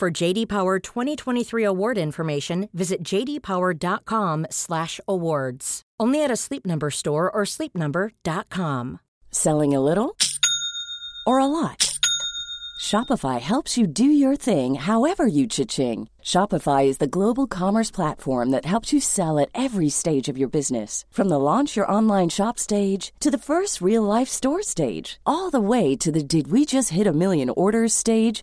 For JD Power 2023 award information, visit jdpower.com/awards. Only at a Sleep Number store or sleepnumber.com. Selling a little or a lot? Shopify helps you do your thing however you cha-ching. Shopify is the global commerce platform that helps you sell at every stage of your business. From the launch your online shop stage to the first real life store stage, all the way to the did we just hit a million orders stage.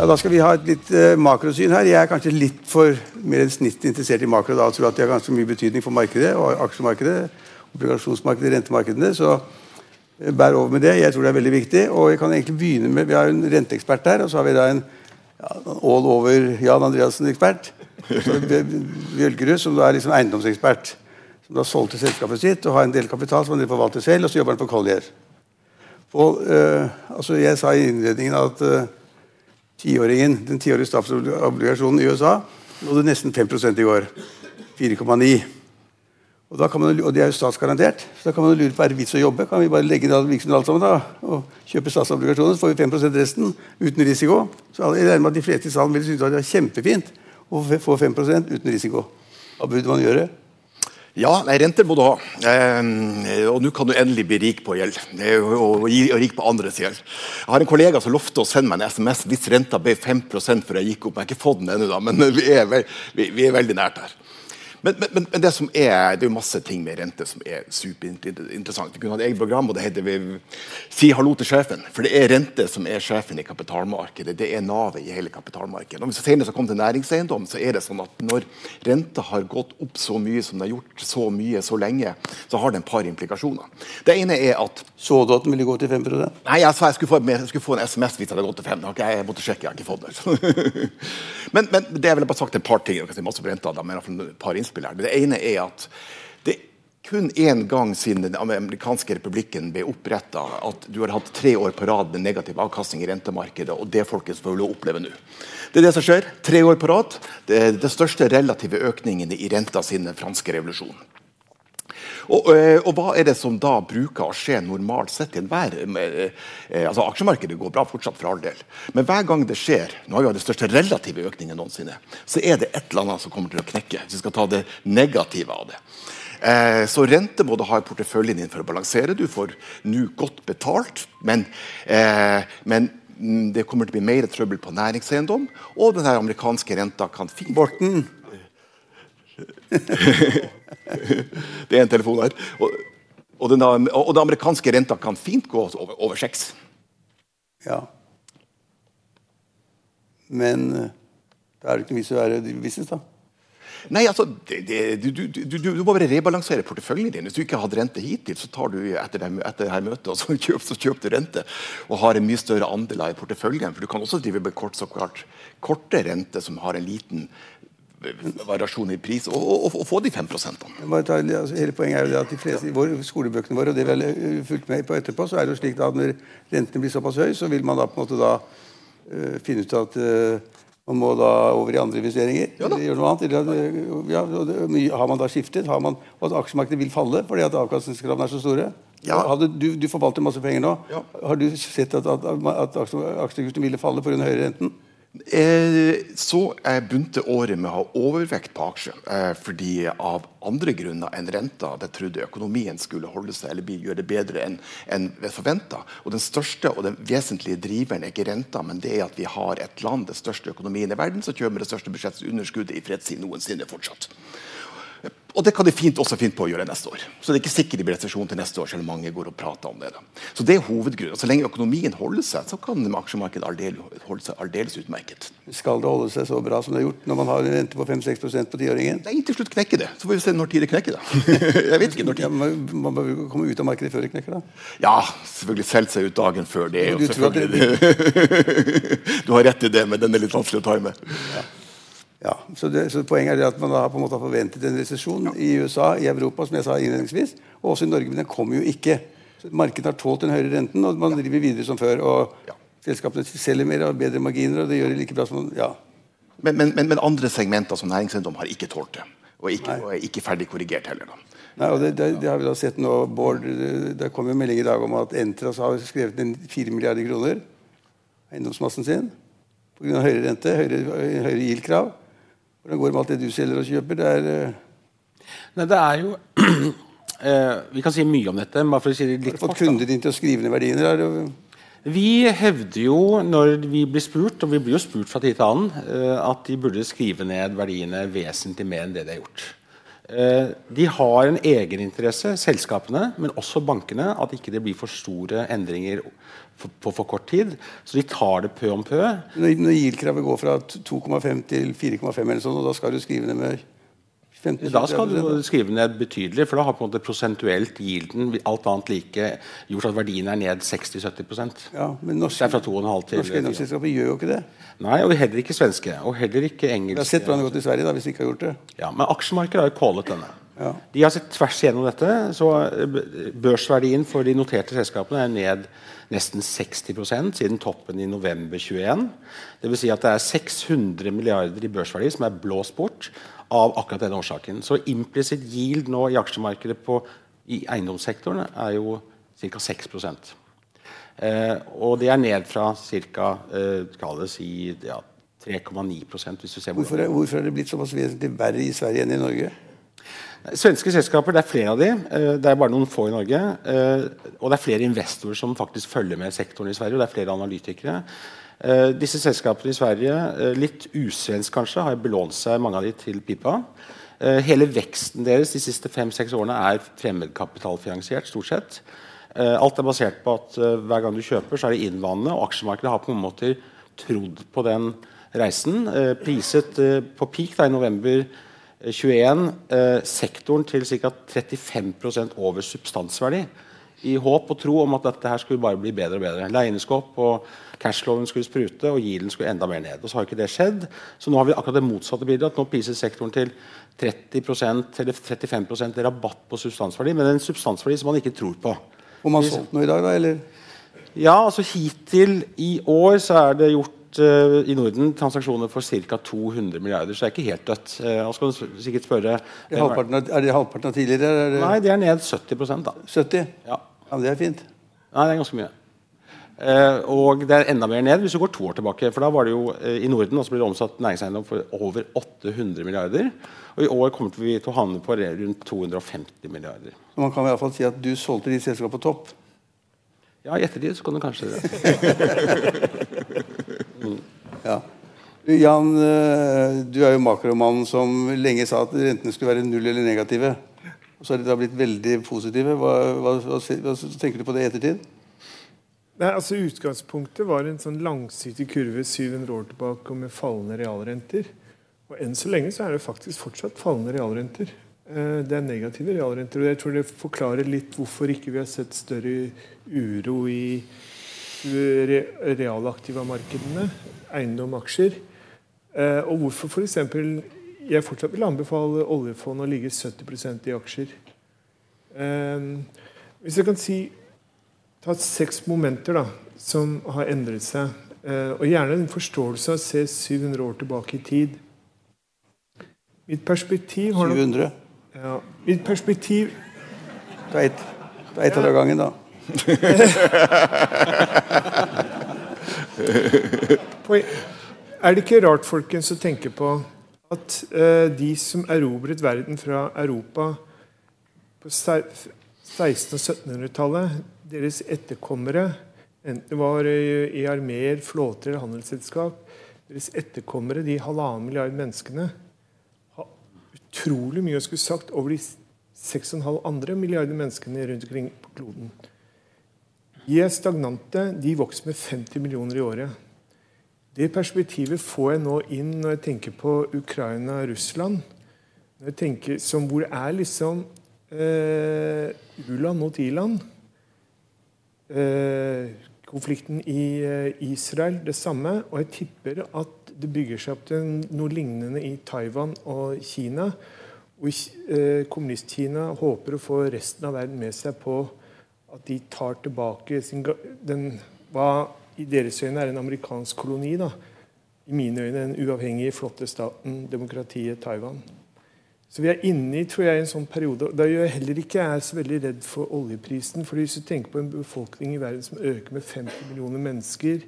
Ja, Da skal vi ha et litt uh, makrosyn her. Jeg er kanskje litt for mer enn snitt interessert i makro da, og tror at det har ganske mye betydning for markedet, og aksjemarkedet, obligasjonsmarkedet, rentemarkedene. Så uh, bær over med det. Jeg tror det er veldig viktig. Og jeg kan egentlig begynne med, Vi har en renteekspert her, og så har vi da en ja, all over Jan Andreassen-ekspert. Bjølgerud, som da er liksom eiendomsekspert. Som da solgte selskapet sitt og har en del kapital som han forvalter selv, og så jobber han for Collier. Og, uh, altså jeg sa i innledningen at tiåringen, den tiårige statsobligasjonen i USA nådde nesten 5% i går. 4,9. Og, og det er jo statsgarantert. Så da kan man lure på er det vits å jobbe. Kan vi bare legge ned virksomheten alt sammen da, og kjøpe statsobligasjoner, så får vi 5% resten uten risiko. Så jeg regner med at de fleste i salen vil synes det er kjempefint å få 5% uten risiko. Hva burde man gjøre? Ja, nei, renter må du ha. Eh, og nå kan du endelig bli rik på gjeld. Og, og, og, rik på andres gjeld. Jeg har en kollega som lovte å sende meg en SMS hvis renta ble 5 før jeg gikk opp. Jeg har ikke fått den ennå, men vi er, vi, vi er veldig nært her. Men, men, men, det som er, det er jo masse ting med rente som er superinteressant. Vi kunne hatt eget program, og det heter vi, 'Si hallo til sjefen'. For det er rente som er sjefen i kapitalmarkedet. Det er navet i hele kapitalmarkedet. Hvis vi senere skal komme til næringseiendom, så er det sånn at når renta har gått opp så mye som det har gjort så mye så lenge, så har det en par implikasjoner. Det ene er at Så du at den ville gå til 5 Nei, jeg sa jeg skulle få, jeg skulle få en SMS hvis det hadde gått til 5 okay, Jeg måtte sjekke, jeg har ikke fått det. men, men det jeg ville bare sagt et par ting. Jeg kan si masse på renta, men et par innspill her. Det ene er at det kun én gang siden den amerikanske republikken ble oppretta at du har hatt tre år på rad med negativ avkastning i rentemarkedet, og det folkens får å oppleve nå. Det er det som skjer. Tre år på rad. Det er den største relative økningen i renta siden den franske revolusjonen. Og, og, hva er det som da bruker å skje normalt sett i enhver eh, altså Aksjemarkedet går bra fortsatt, for all del. Men hver gang det skjer, nå har vi hatt den største relative økningen noensinne, så er det et eller annet som kommer til å knekke. Hvis vi skal ta det negative av det. Eh, så rente må du ha i porteføljen din for å balansere. Du får nå godt betalt, men, eh, men det kommer til å bli mer trøbbel på næringseiendom. Og den amerikanske renta kan fint Borten. det er en telefon her. Og, og, den, og den amerikanske renta kan fint gå over, over seks. Ja. Men eh, da er det ikke noe vits i å være business, da. Nei, altså, det, det, du, du, du, du, må bare rebalansere porteføljen din. Hvis du ikke har hatt rente hittil, så tar du etter det, etter det møtet og så kjøper, så kjøper du rente. Og har en mye større andel av porteføljen. For du kan også drive med kort, såkalt korte rente som har en liten variasjon i pris, og, og, og, få de 5% ta, altså, Hele Poenget er jo det at de fleste i skolebøkene våre, og det vi har fulgt med på etterpå, så er det jo slik at når rentene blir såpass høye, så vil man da på en måte da uh, finne ut at uh, Man må da over i andre investeringer. Ja eller gjøre noe annet. Eller, ja, og det, har man da skiftet? Har man, og at aksjemarkedet vil falle fordi at avkastningskravene er så store? Ja. Hadde, du, du forvalter masse penger nå. Ja. Har du sett at, at, at aksjekursen ville falle pga. høyere renten? Eh, så jeg begynte året med å ha overvekt på aksjer. Eh, fordi av andre grunner enn renta. Jeg trodde økonomien skulle holde seg eller gjøre det bedre enn enn forventa. Den største og den vesentlige driveren er ikke renta, men det er at vi har et land, den største økonomien i verden, som kjører med det største budsjettunderskuddet i fredstid noensinne fortsatt. Og det kan de fint også finne på å gjøre neste år. Så det er ikke sikkert de blir resesjon til neste år, selv om mange går og prater om det. Da. Så det er hovedgrunnen. Så lenge økonomien holder seg, så kan aksjemarkedet aldeles, holde seg aldeles utmerket. Skal det holde seg så bra som det har gjort når man har en rente på 5-6% på tiåringen? Nei, til slutt knekker det. Så får vi se når tid det knekker. da. Jeg vet ikke når Ja, tid. man, man bør jo komme ut av markedet før det knekker. da. Ja, selvfølgelig selge seg ut dagen før. Det Du, Du det- Du har rett i det, men den er litt vanskelig å time. Ja, så, det, så Poenget er det at man da har på en måte har forventet en resesjon i USA, i Europa, som jeg sa innledningsvis, og også i Norge, men den kommer jo ikke. Markedet har tålt den høyere renten, og man driver videre som før. og Ja. Selskapene selger mer og har bedre marginer, og det gjør det like bra som ja. Men, men, men, men andre segmenter som næringseiendom har ikke tålt det. Og ikke, og er ikke ferdig korrigert heller. da. Nei, og det, det, det har vi da sett nå, Bård, det, kom jo melding i dag om at Entras har skrevet inn 4 milliarder kroner eiendomsmassen sin pga. høyere rente, høyere, høyere. Hvordan går det med alt det du selger og kjøper? Det er, uh... Nei, det er jo uh, Vi kan si mye om dette, bare for å si det litt har du fått kundene dine til å skrive ned verdiene? Er Vi hevder jo når vi blir spurt, og vi blir jo spurt fra tid til annen, eh, at de burde skrive ned verdiene vesentlig mer enn det de har gjort. De har en egeninteresse, selskapene, men også bankene, at ikke det blir for store endringer på for kort tid. Så de tar det pø om pø. Når, når GIL-kravet går fra 2,5 til 4,5, eller sånn, og da skal du skrive ned med 15 Da skal du skrive ned betydelig, for da har på en måte prosentuelt yielden alt annet like gjort at verdien er ned 60-70% Ja, men norske, Det er fra 2,5 til norske eiendomsselskaper gjør jo ikke det. Nei, og heller ikke svenske. Og heller ikke engelske. Jeg har sett hvordan det har gått i Sverige da, hvis de ikke har gjort det. Ja, Men aksjemarkedet har jo callet denne. Ja. De har sett tvers igjennom dette. så eh, Børsverdien for de noterte selskapene er ned nesten 60% siden toppen i november 21. Dvs. Si at det er 600 milliarder i børsverdi som er blåst bort av akkurat denne årsaken. Så implisitt yield nå i aksjemarkedet på, i eiendomssektoren er jo ca. 6 eh, Og det er ned fra ca. Eh, si, ja, 3,9 hvis du ser hvor Hvorfor er, hvorfor er det blitt såpass vesentlig verre i Sverige enn i Norge? Svenske selskaper, det er flere av de. Eh, Det er bare noen få i Norge. eh, Og det er flere investorer som faktisk følger med sektoren i Sverige. Og det er flere analytikere. Eh, Disse selskapene i Sverige, litt usvensk kanskje, har belånt seg mange av de til pipa. Hele veksten deres de siste fem-seks årene er fremmedkapitalfinansiert. stort sett. Alt er basert på at hver gang du kjøper, så er det innvandrende. Og aksjemarkedet har på noen måte trodd på den reisen. Priset på peak da, i november 21 eh, sektoren til ca. 35 over substansverdi. I håp og tro om at dette her skulle bare bli bedre og bedre. Leienskap og cashloven skulle sprute, og yielden skulle enda mer ned. Og så har ikke det skjedd. Så nå har vi akkurat det motsatte bildet. at Nå priser sektoren til 30 eller 35% rabatt på substansverdi, men en substansverdi som man ikke tror på. Om man solgt noe i dag, da? Eller? Ja, altså hittil i år så er det gjort eh, i Norden transaksjoner for ca. 200 milliarder, så det er ikke helt dødt. Uh, og så du sikkert spørre Er halvparten av, er det halvparten av tidligere? Er det Nei, det er ned 70 da. 70? Ja. Ja, det er fint. Nei, det er ganske mye. Uh, og det er enda mer ned hvis du går to år tilbake. For da var det jo uh, i Norden og så ble det omsatt næringseiendom for over 800 milliarder. Og i år kommer vi til å havne på rundt 250 milliarder. Man kan i hvert fall si at du solgte ditt selskap på topp. Ja, i ettertid så kan du kanskje det. Ja. Jan, eh, du er jo makromannen som lenge sa at rentene skulle være null eller negative. Så har de da blitt veldig positive. Hva, hva, hva, hva tenker du på det i ettertid? Nei, altså Utgangspunktet var en sånn langsiktig kurve 700 år tilbake med fallende realrenter. Og Enn så lenge så er det faktisk fortsatt fallende realrenter. Eh, Det er negative realrenter. og Jeg tror det forklarer litt hvorfor ikke vi har sett større uro i re- realaktiva markedene, eiendom, aksjer. Eh, Og hvorfor f.eks. jeg fortsatt vil anbefale oljefondet å ligge 70% i aksjer. Eh, Hvis jeg kan si Ta seks momenter da, som har endret seg Eh, og gjerne en forståelse av å se 700 år tilbake i tid. Mitt perspektiv har nok 700. ja, Mitt perspektiv ta ett av gangen, da. Er det ikke rart folkens, å tenke på at uh, de som erobret verden fra Europa på se- 1600- og 1700-tallet, deres etterkommere, enten det var i armeer, flåter eller handelsselskap, deres etterkommere, de halvannen milliard menneskene, har utrolig mye å skulle sagt over de 6,5 andre milliarder menneskene rundt omkring på kloden. De er stagnante. De vokser med 50 millioner i året. Det perspektivet får jeg nå inn når jeg tenker på Ukraina og Russland. Når jeg tenker, som hvor er liksom eh, u-land mot i-land. Eh, konflikten i eh, Israel det samme. Og jeg tipper at det bygger seg opp til noe lignende i Taiwan og Kina. Og eh, Kommunist-Kina håper å få resten av verden med seg på at de tar tilbake sin, den, hva i deres øyne er en amerikansk koloni. da. I mine øyne den uavhengige, flotte staten, demokratiet Taiwan. Så vi er inne i tror jeg, en sånn periode. Da gjør jeg heller ikke jeg er så veldig redd for oljeprisen. for Hvis du tenker på en befolkning i verden som øker med 50 millioner mennesker,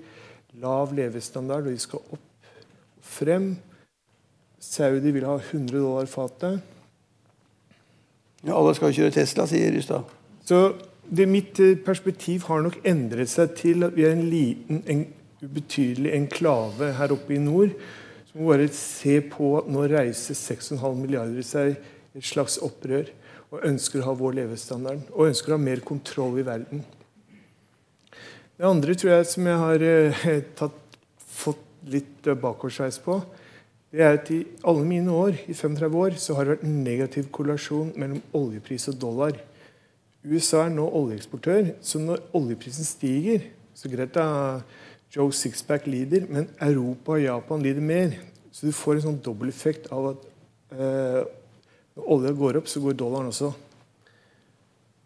lav levestandard, og de skal opp og frem Saudi vil ha 100 dollar fatet. Ja, alle skal jo kjøre Tesla, sier Rystad. Så det, mitt eh, perspektiv har nok endret seg til at vi er en liten, en ubetydelig enklave her oppe i nord. Som bare se på at nå reiser 6,5 milliarder seg i et slags opprør og ønsker å ha vår levestandard og ønsker å ha mer kontroll i verden. Det andre tror jeg som jeg har eh, tatt, fått litt eh, bakoversveis på, det er at i alle mine år, i 35 år, så har det vært en negativ korrelasjon mellom oljepris og dollar. USA er nå oljeeksportør, så når oljeprisen stiger så greit da Joe Sixpack lider, men Europa og Japan lider mer. Så du får en sånn dobbeleffekt av at eh, når olja går opp, så går dollaren også.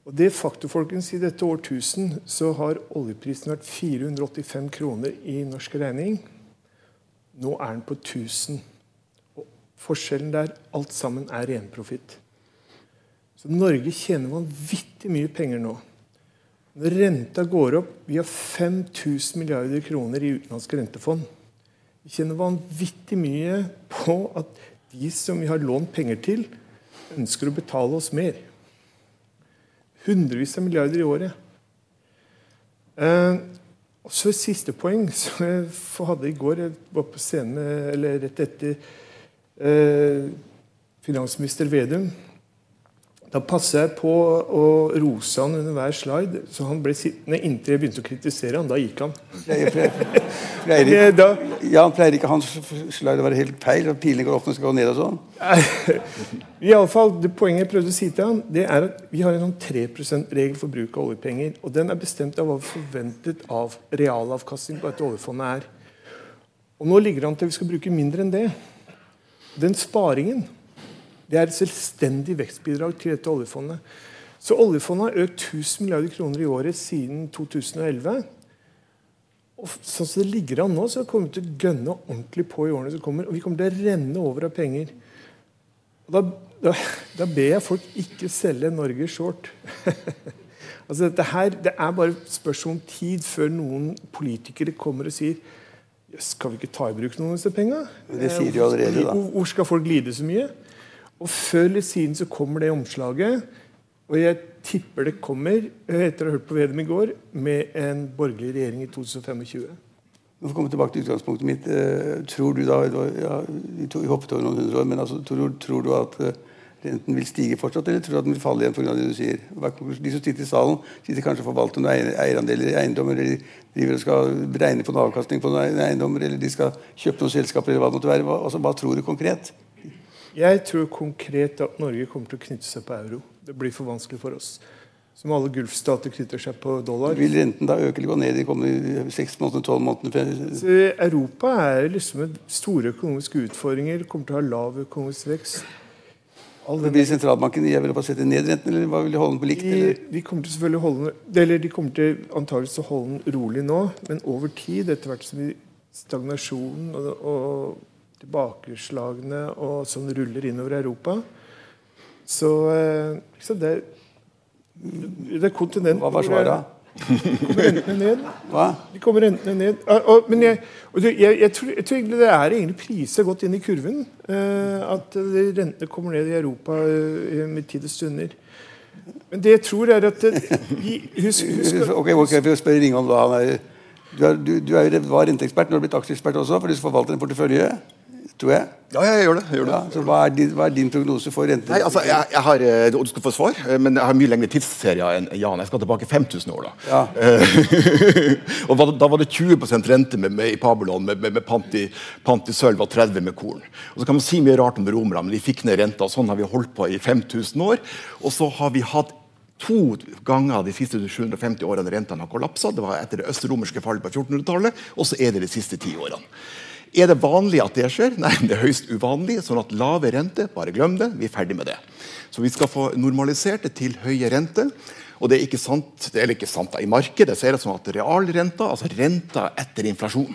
Og det faktum, folkens, I dette årtusen så har oljeprisen vært 485 kroner i norsk regning. Nå er den på 1000. Og forskjellen der, alt sammen, er renprofitt. Så Norge tjener vanvittig mye penger nå. Når renta går opp Vi har 5000 milliarder kroner i utenlandske rentefond. Vi tjener vanvittig mye på at de som vi har lånt penger til, ønsker å betale oss mer. Hundrevis av milliarder i året. Eh, og så siste poeng som jeg hadde i går. Jeg var på scenen eller rett etter eh, finansminister Vedum. Da passer jeg på å rose han under hver slide, så han ble sittende inntil jeg begynte å kritisere han. Da gikk han. Pleier, pleier, pleier, ikke, da, ja, han pleier ikke hans slide å være helt feil? og pilene går opp når skal gå ned og sånn? I alle fall, det Poenget jeg prøvde å si til han, det er at vi har en sånn 3 %-regel for bruk av oljepenger. og Den er bestemt av hva forventet av realavkastning på dette oljefondet er. Og Nå ligger det an til vi skal bruke mindre enn det. Den sparingen det er et selvstendig vekstbidrag til dette oljefondet. Så oljefondet har økt 1000 milliarder kroner i året siden 2011. Og sånn som det ligger an nå, så kommer vi til å gønne ordentlig på i årene som kommer. Og vi kommer til å renne over av penger. Da, da, da ber jeg folk ikke selge Norge short. altså dette her, Det er bare spørsmål om tid før noen politikere kommer og sier Skal vi ikke ta i bruk noen av disse pengene? Det sier de allerede, da. Hvor, hvor skal folk lide så mye? Og Før eller siden så kommer det omslaget. Og jeg tipper det kommer, eh, etter å ha hørt på Vedum i går, med en borgerlig regjering i 2025. Vi får komme tilbake til utgangspunktet mitt. Eh, tror du da, ja, Vi hoppet over noen hundre år, men altså, tror, tror du at eh, renten vil stige fortsatt, eller tror du at den vil falle igjen pga. det du sier? Er? De som sitter i salen, sitter kanskje og forvalter noen eierandeler i eiendommer, eller driver og skal regne på noen avkastning på noen eiendommer, eller de skal kjøpe noen selskaper, eller hva det måtte være. Altså, hva tror du konkret? Jeg tror konkret at Norge kommer til å knytte seg på euro. Det blir for vanskelig for oss. Som alle gulfstater knytter seg på dollar. Vil renten da øke eller gå ned de kommende seks månedene, tolv månedene? Europa er liksom store økonomiske utfordringer, kommer til å ha lav økonomisk vekst. Blir Vil sentralbanken i Europa sette ned renten, eller hva vil de holde den på likt? De, Eller? de kommer til selvfølgelig holde den Eller de kommer til antakeligvis å holde den rolig nå, men over tid, etter hvert som vi- stagnasjonen og, og tilbakeslagene og som ruller innover Europa, så, eh, så det, det er kontinent Hva var svaret? Hva? De kommer rentene ned. Og, men jeg, jeg, jeg, tror, jeg tror egentlig det er egentlig priset godt inn i kurven. eh, at rentene kommer ned i Europa eh, med tid og stunder. Men det jeg tror, er at eh, husk, husk, husk, Ok, ok, vi får spørre Ringholm da. Du, er, du, du er, var renteekspert, nå har du blitt aksjeekspert også, for du forvalter en portefølje, tror jeg. Ja, jeg gjør det. Jeg gjør det. Ja, så hva er, din, hva er din prognose for rente? Nei, altså, jeg, jeg har, Du skal få svar, eh, men jeg har mye lengre tidsserier enn Jan. Jeg skal tilbake 5000 år. da. Ja. Eh, og da, da var det 20 rente med, med, i Babylon med, med, med pant, i, pant i sølv og 30 med korn. Og så kan man si mye rart om romerne, men de fikk ned renta. og Sånn har vi holdt på i 5000 år. Og så har vi hatt to ganger de siste 750 årene rentene har kollapsa. Det var etter det østromerske fallet på 1400-tallet, og så er det de siste ti årene. Er det vanlig at det skjer? Nei, det er høyst uvanlig. sånn at lave rente, bare glem det. Vi er ferdig med det. Så vi skal få normalisert det til høye rente. Og det er ikke sant, det er ikke sant da. I markedet så er det sånn at realrenta, altså renta etter inflasjon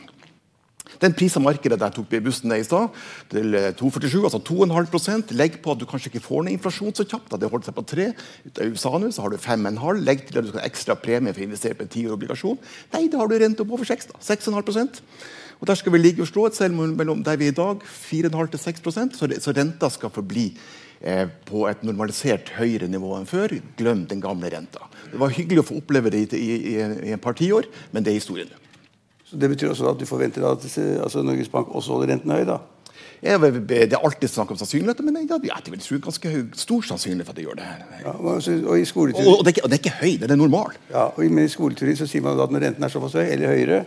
den prisa markedet der tok bussen ned i stad, til eh, 2,47, altså 2,5% Legg på at du kanskje ikke får ned inflasjon så kjapt. Det holdt seg på 3. Ut av USA nå så har du 5,5. Legg til at du skal ha ekstra premie for å investere på en tiårobligasjon. Nei, da har du rente opp over 6. da, 6,5% og Der skal vi ligge og slå et selv mellom der vi er i dag, 4,5-6 så, så renta skal forbli eh, på et normalisert høyere nivå enn før. Glem den gamle renta. Det var hyggelig å få oppleve det i, i, i, i et par tiår, men det er historien nå. Så det betyr også at du forventer at altså Norges Bank også holder renten høy? da? Ja, Det er alltid snakk om sannsynligheter, men jeg, jeg vil tro ganske høy, stor sannsynlighet for at de gjør det. her. Ja, og, og i Og, og, det er ikke, og det er ikke høy, det er normal. ja, og i- men i skoleteori så sier man at når renten er såpass høy, eller høyere,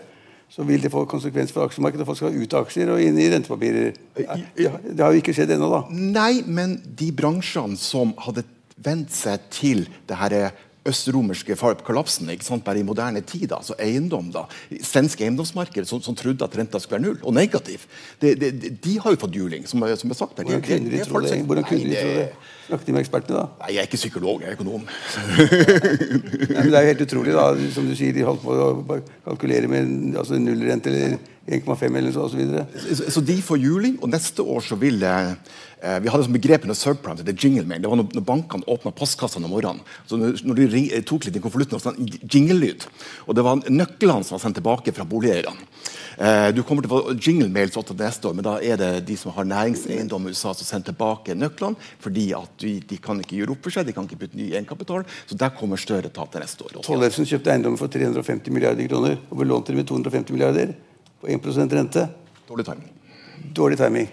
så vil det få konsekvens for aksjemarkedet. Folk skal ut av aksjer og inn i rentepapirer. Det har- det jo ikke skjedd ennå, da. Nei, men de bransjene som hadde vent seg til det her østromerske kollapsen sant, bare i moderne tid, altså eiendom da, Svensk eiendomsmarked som, som trodde at renta skulle være null, og negativ, det, de, de har jo fått juling, som, som er sagt. her. Hvordan kunne de tro det? Hvordan kunne de tro det? Snakket de med ekspertene, da? Nei, jeg er ikke psykolog, jeg er økonom. Nei, men det er jo helt utrolig, da. Som du sier, de holdt på å kalkulere med altså nullrente eller 1,5 eller så, og så. Så, så de får juling, og neste år så vil eh, Vi hadde begrepet noe under subprime, det jingle mail. Det var når, bankene åpna postkassene om morgenen. Så når, de tok litt i konvolutten, var det sånn jingle-lyd. Og det var nøklene som var sendt tilbake fra boligeierne. Eh, du kommer til å få jingle mails også neste år, men da er det de som har næringseiendom i USA, som sender tilbake nøklene, fordi at de, de kan ikke gjøre opp for seg, de kan ikke putte ny egenkapital. Så der kommer større tap til neste år. Tollefsen kjøpte eiendommer for 350 milliarder kroner og belånte dem med 250 milliarder på 1 rente. Dårlig timing. Dårlig timing.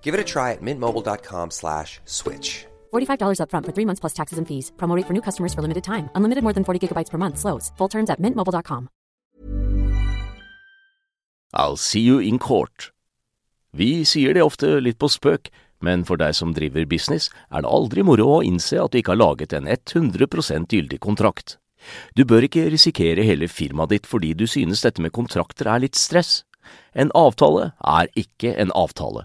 Give it a try at mintmobile.com slash switch. $45 upfront for three months plus taxes and fees. Promote for new customers for limited time. Unlimited more than 40 gigabytes per month. Slows. Full terms at mintmobile.com. I'll see you in court. Vi sier det ofte litt på spøk, men for deg som driver business, er det aldri moro å innse at du ikke har laget en 100% gyldig kontrakt. Du bør ikke risikere hele firmaet ditt fordi du synes dette med kontrakter er litt stress. En avtale er ikke en avtale.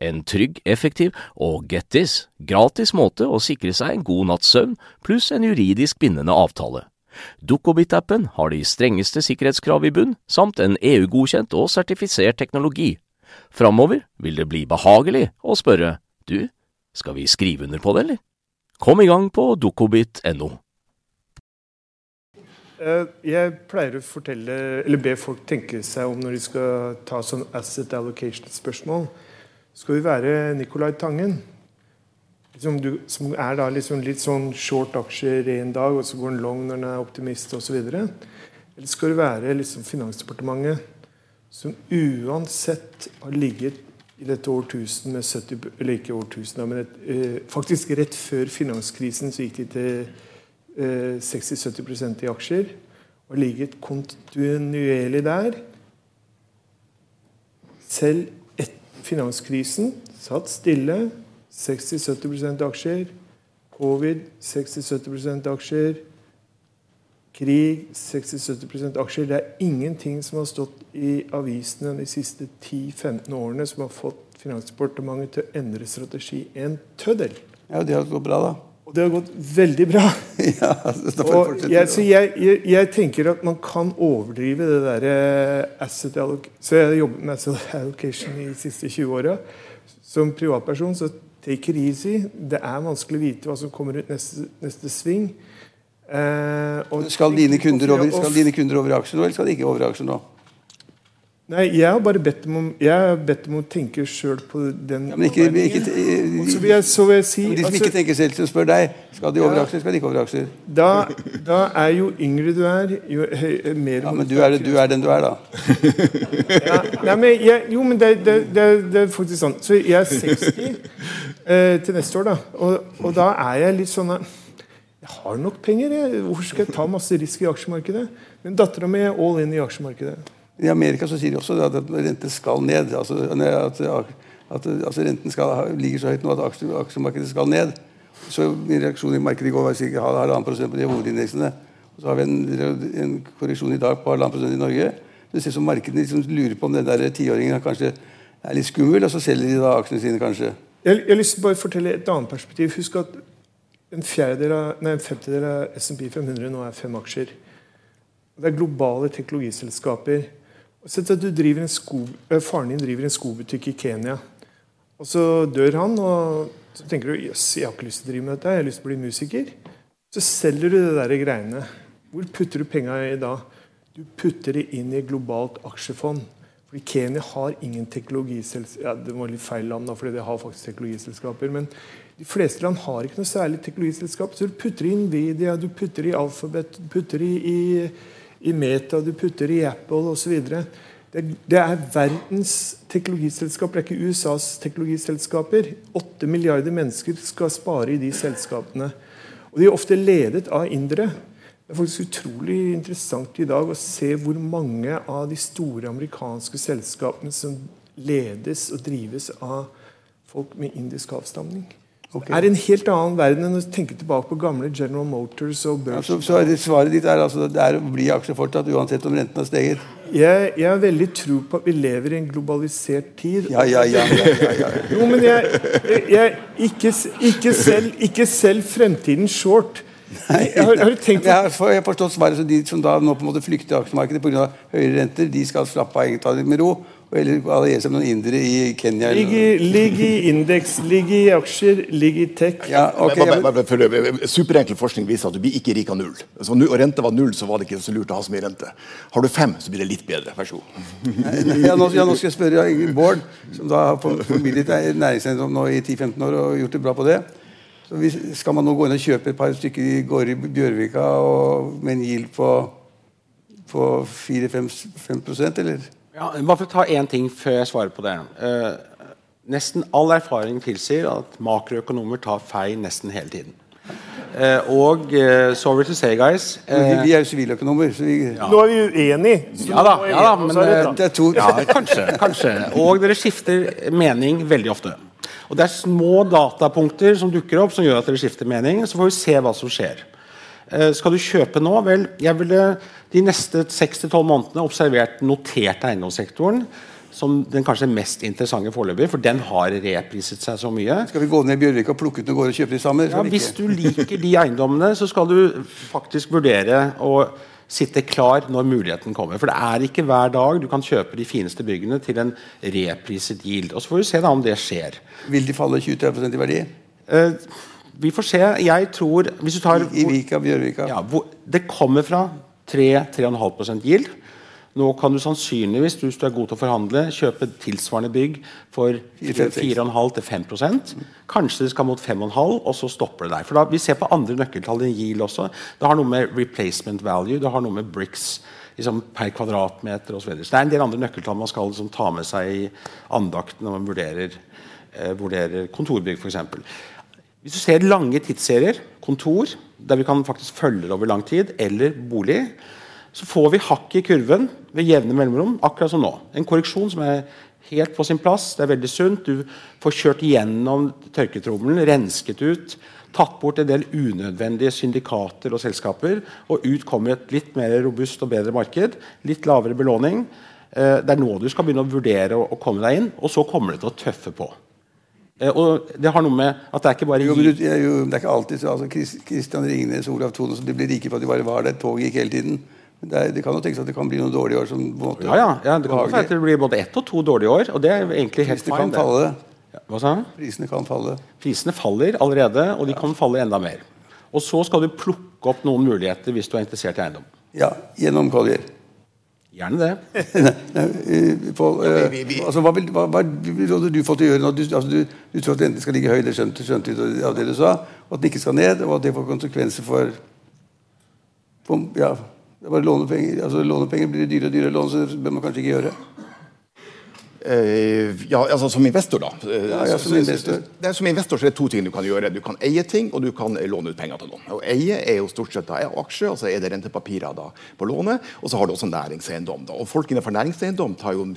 en trygg, effektiv og get this, gratis måte å sikre seg en god natts søvn pluss en juridisk bindende avtale. Dukkobit-appen har de strengeste sikkerhetskrav i bunn, samt en EU-godkjent og sertifisert teknologi. Framover vil det bli behagelig å spørre du, skal vi skrive under på det, eller? Kom i gang på dukkobit.no. Eh, Jeg pleier å fortelle, eller be folk tenke seg om når de skal ta sånn asset allocation-spørsmål. Skal vi være Nicolai Tangen, som, du, som er liksom litt sånn short aksjer en dag, og så går den long når den er optimist osv.? Eller skal du være liksom Finansdepartementet, som uansett har ligget i dette årtusen med 70 Eller ikke årtusen, men et, eh, faktisk rett før finanskrisen så gikk de til eh, 60-70% i aksjer. Og ligget kontinuerlig der. Selv finanskrisen satt stille. 60-70% aksjer. Covid 60-70% aksjer. Krig 60-70% aksjer. Det er ingenting som har stått i avisene de siste 10-15 årene som har fått Finansdepartementet til å endre strategi en tøddel. Ja, det har gått bra, da. Det har gått veldig bra. ja, Og jeg, så jeg, jeg, jeg tenker at man kan overdrive det derre asset allocation Så jeg har jobbet med asset allocation i de siste 20 åra. Som privatperson så take it easy. Det er vanskelig å vite hva som kommer ut neste, neste sving. Eh, og- Skal dine, kunder over, skal dine kunder over i aksjer nå, eller skal de ikke over i aksjer nå? Nei, jeg har bare bedt dem om, om å tenke sjøl på den Ja, men ikke, ikke. Så vil jeg, så vil jeg si de som altså- ikke tenker selv, som spør deg skal de over aksjer, skal de ikke over aksjer? da, da er jo yngre du er, jo høy, mer Ja, Men du er, du er den du er, da. ja, nei, men jeg, Jo, men det, det, det, det er faktisk sånn. Så jeg er 60 eh, til neste år, da. Og, og da er jeg litt sånn Jeg har nok penger. Jeg. Hvorfor skal jeg ta masse risk i aksjemarkedet? Men dattera mi er all in i aksjemarkedet. I Amerika så sier de også at renten skal ned. Altså, at, at, altså renten skal, ligger så høyt nå at aksjemarkedet skal ned. Så Min reaksjon i markedet i går var ca. halvannen prosent på de hovedindeksene. Og så har vi en, en korreksjon i dag på halvannen prosent i Norge. Det ser ut som markedene liksom lurer på om den der tiåringen kanskje er litt skummel, og så selger de da aksjene sine, kanskje. Jeg, jeg har lyst til å bare fortelle et annet perspektiv. Husk at en, av, nei, en femtedel av SMP 500 nå er fem aksjer. Det er globale teknologiselskaper. Sett at sko, eh, Faren din driver en skobutikk i Kenya. Og Så dør han, og så tenker du jøss, jeg har ikke lyst til å drive med dette. jeg har lyst til å bli musiker. Så selger du det der greiene. Hvor putter du penga i da? Du putter det inn i et globalt aksjefond. Fordi Kenya har ingen teknologiselskaper ja, Det var litt feil land, da, fordi de har faktisk teknologiselskaper. Men de fleste land har ikke noe særlig teknologiselskap. Så du putter i Nvidia, du putter i Alphabet, du putter i, i, i Meta, du putter i Apple osv. Det, det er verdens teknologiselskaper, det er ikke USAs teknologiselskaper. Åtte milliarder mennesker skal spare i de selskapene. Og de er ofte ledet av indere. Det er faktisk utrolig interessant i dag å se hvor mange av de store amerikanske selskapene som ledes og drives av folk med indisk avstamning. Det er en helt annen verden enn å tenke tilbake på gamle General Motors og Ja, så, så svaret ditt er altså det er å bli aksjer fortsatt, uansett om renten har steget? Jeg, jeg har veldig tro på at vi lever i en globalisert tid. Ja, ja, ja. ja, ja. Jo, men jeg, jeg, ikke, ikke, selv, ikke selv fremtiden short. Jeg har, har du tenkt Jeg har, forstått svaret, så De som da nå på en måte flykter aksjemarkedet pga. høyere renter, de skal slappe av egentlig ta det med ro. Eller alliere seg med noen indere i Kenya. Ligg lig i, indeks, ligg i aksjer, ligg i tech. ja, okay, Men Superenkel forskning viser at du blir ikke rik av null. Så nu- og rente var null, så var det ikke så lurt å ha så mye rente. Har du fem, så blir det litt bedre. Vær så god. ja, nå, ja, nå skal jeg spørre Bård, som da har for- formidlet næringseiendom nå i 10-15 år og gjort det bra på det. Så hvis, skal man nå gå inn og kjøpe et par stykker i gårde i Bjørvika og, med en gild på, på 4-5% eller? Ja, bare for å ta én ting før jeg svarer på det. Eh, nesten all erfaring tilsier at makroøkonomer tar feil nesten hele tiden. Eh, og eh, sorry to say, guys Vi, eh, vi er jo siviløkonomer, så vi Nå er vi uenige. Ja da, ja da men er det eh. Det er to ja, kanskje, kanskje. Og dere skifter mening veldig ofte. Og det er små datapunkter som dukker opp som gjør at dere skifter mening. Så får vi se hva som skjer. Eh, skal du kjøpe nå? Vel, jeg ville de neste 6-12 månedene observert notert eiendomssektoren som den kanskje mest interessante foreløpig, for den har repriset seg så mye. Skal vi gå ned i Bjørvika og plukke ut noen gårder og kjøpe de sammen? Ja, hvis du liker de eiendommene, så skal du faktisk vurdere å sitte klar når muligheten kommer. For det er ikke hver dag du kan kjøpe de fineste byggene til en repriset yield. Og så får vi se da om det skjer. Vil de falle 20-30 i verdi? Eh, vi får se. Jeg tror Hvis du tar I Vika, Bjørvika? ja, hvor, Det kommer fra 3-3,5% yield. Nå kan du sannsynligvis hvis du er god til å forhandle, kjøpe tilsvarende bygg for 4,5-5% Kanskje det skal mot 5,5 og så stopper det der. For da, Vi ser på andre nøkkeltall enn yield også. Det har noe med replacement value, det har noe med bricks liksom, per kvadratmeter osv. Så, så det er en del andre nøkkeltall man skal liksom, ta med seg i andakten når man vurderer, eh, vurderer kontorbygg f.eks. Hvis du ser lange tidsserier, kontor, der vi kan faktisk følge det over lang tid, eller bolig, så får vi hakk i kurven ved jevne mellomrom, akkurat som nå. En korreksjon som er helt på sin plass. Det er veldig sunt. Du får kjørt gjennom tørketrommelen, rensket ut, tatt bort en del unødvendige syndikater og selskaper, og ut kommer et litt mer robust og bedre marked. Litt lavere belåning. Eh, det er nå du skal begynne å vurdere å komme deg inn, og så kommer det til å tøffe på. Eh, og Det har noe med at det er ikke bare jo, det, jo, det er ikke alltid så altså, Kristian Ringnes og Olav Thone de blir rike for at de bare var der. Toget gikk hele tiden. Det, er, det, kan jo tenkes at det kan bli noen dårlige år. Som, måte, ja, ja, ja, det kan være at det blir både ett og to dårlige år. Og det er egentlig helt Prisene kan falle. Hva sa Prisene kan falle. Prisene faller allerede, og de kan falle enda mer. Og så skal du plukke opp noen muligheter hvis du er interessert i eiendom. Ja, gjennom Collier. Gjerne det. Eh, Paul, uh, altså, hva, vil, hva, hva råder du fått til å gjøre nå? Du, altså, du, du, tror at renten skal ligge høy, det skjønte, skjønte du av det du sa, og at den ikke skal ned, og at det får konsekvenser for, for ja, det er bare lånepenger. Altså, lånepenger blir dyrere og dyrere lån, så det bør man kanskje ikke gjøre. Uh, ja, altså Som investor, da. Uh, ja, ja, som, investor. Det som investor så er det to ting du kan gjøre. Du kan eie ting, og du kan låne ut penger til noen. Og Eie er jo stort sett da, er aksjer, og så er det rentepapirer da, på lånet. Og så har du også næringseiendom. da. Og Folk innenfor næringseiendom tar jo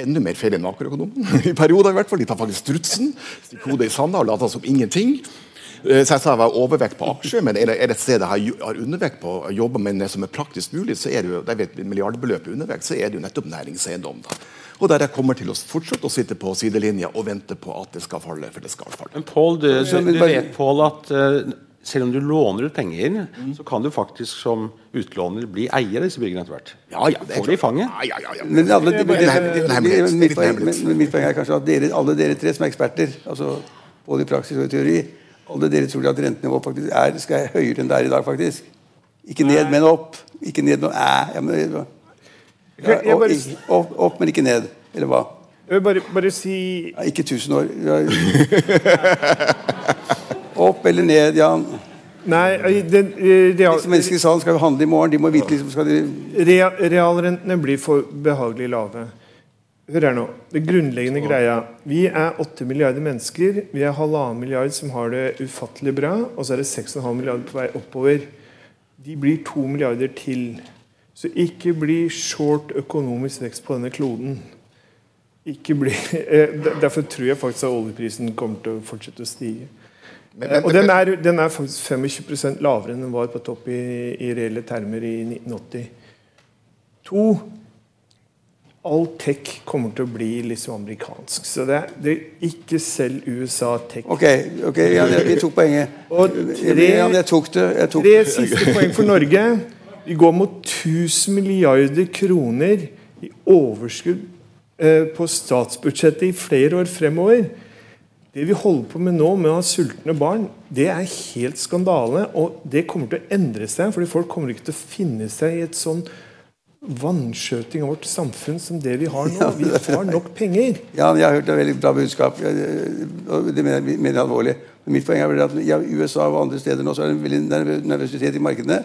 enda mer feil enn makroøkonomen. I perioder i hvert fall. De tar faktisk strutsen, stikker hodet i sanda og later som ingenting. Eh, så jeg sa jeg var overvekt på aksjer, men er det, det et sted jeg har undervekt på å jobbe med det som er praktisk mulig, så er det jo det er et milliardbeløp undervekt, så er det jo nettopp næringseiendom. da. Og der jeg kommer til å fortsette å sitte på sidelinja og vente på at det skal falle. for det skal falle. Men Paul, du, du, du vet Paul, at uh, selv om du låner ut penger, mm. så kan du faktisk som utlåner bli eier av disse byggene etter hvert. Ja, ja, det Får de i fanget. Ja, ja, ja, Men alle, mitt, poeng, er kanskje at dere, alle dere tre som er eksperter, altså både i praksis og i teori, alle dere tror at rentenivået faktisk er, skal høyere enn det er i dag, faktisk. Ikke ned, men opp. Ikke ned, men æ. Ja, men, ja, opp, opp, opp, men ikke ned. Eller hva? Jeg vil bare, bare si ja, Ikke 1000 år. opp eller ned, Jan. Nei, den, real, Disse menneskene i salen skal handle i morgen. De må vite liksom, skal de... Real, Realrentene blir for behagelig lave. Hør her nå. Det grunnleggende greia. Vi er 8 milliarder mennesker. Vi er halvannen milliard som har det ufattelig bra. Og så er det 6,5 milliarder på vei oppover. De blir 2 milliarder til. Så ikke bli short økonomisk vekst på denne kloden. Bli, eh, derfor tror jeg faktisk at oljeprisen kommer til å fortsette å stige. Men, men, og den er, den er, faktisk 25% lavere enn den var på topp i, i reelle termer i 1980. To, all tech kommer til å bli liksom amerikansk. Så det, det er ikke selv USA tech. Ok, ok, jeg, vi tok poenget. Og tre, Jan, jeg tok det. Jeg tok tre siste poeng for Norge. Vi går mot 1000 milliarder kroner i overskudd eh, på statsbudsjettet i flere år fremover. Det vi holder på med nå, med å ha sultne barn, det er helt skandale. Og det kommer til å endre seg, fordi folk kommer ikke til å finne seg i et sånn vanskjøting av vårt samfunn som det vi har nå. Vi har nok penger. Ja, jeg har hørt et veldig bra budskap. Det mener jeg alvorlig. Men mitt poeng er at i USA og andre steder nå så er det en veldig nervøsitet i markedene.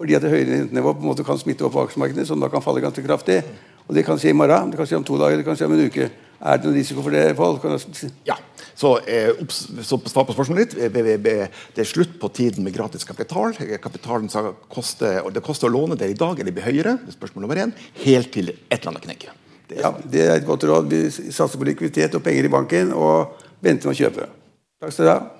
Fordi at det høyere rentenivå på en måte kan smitte opp på aksjemarkedet, som da kan falle ganske kraftig. Og Det kan skje i morgen, det kan skje om to dager, det kan skje om en uke. Er det noen risiko for det, Pål? Ja. Så, eh, så svar på spørsmålet ditt. Det er slutt på tiden med gratis kapital. Kapitalen koste, det koster å låne det i dag, eller blir høyere. Det er spørsmål nummer én. Helt til et eller annet knekker. Det, ja, det er et godt råd. Vi satser på likviditet og penger i banken og venter med å kjøpe. Takk skal du ha.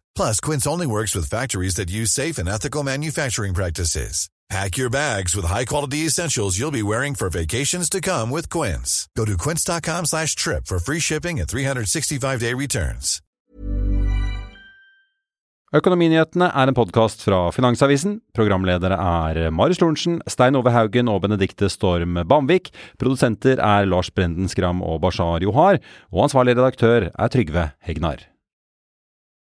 Plus, Quince only works with factories that use safe and ethical manufacturing practices. Pack your bags with high-quality essentials you'll be wearing for vacations to come with Quince. Go to quince.com slash trip for free shipping and 365-day returns. Økonominyhetene er en podkast fra Finansavisen. Programledere er Marius Lorentzen, Stein Ove Haugen og Benedikte Storm Bamvik. Produsenter er Lars Brenden Skram og Bashar Johar. Og ansvarlig redaktør er Trygve Hegnar.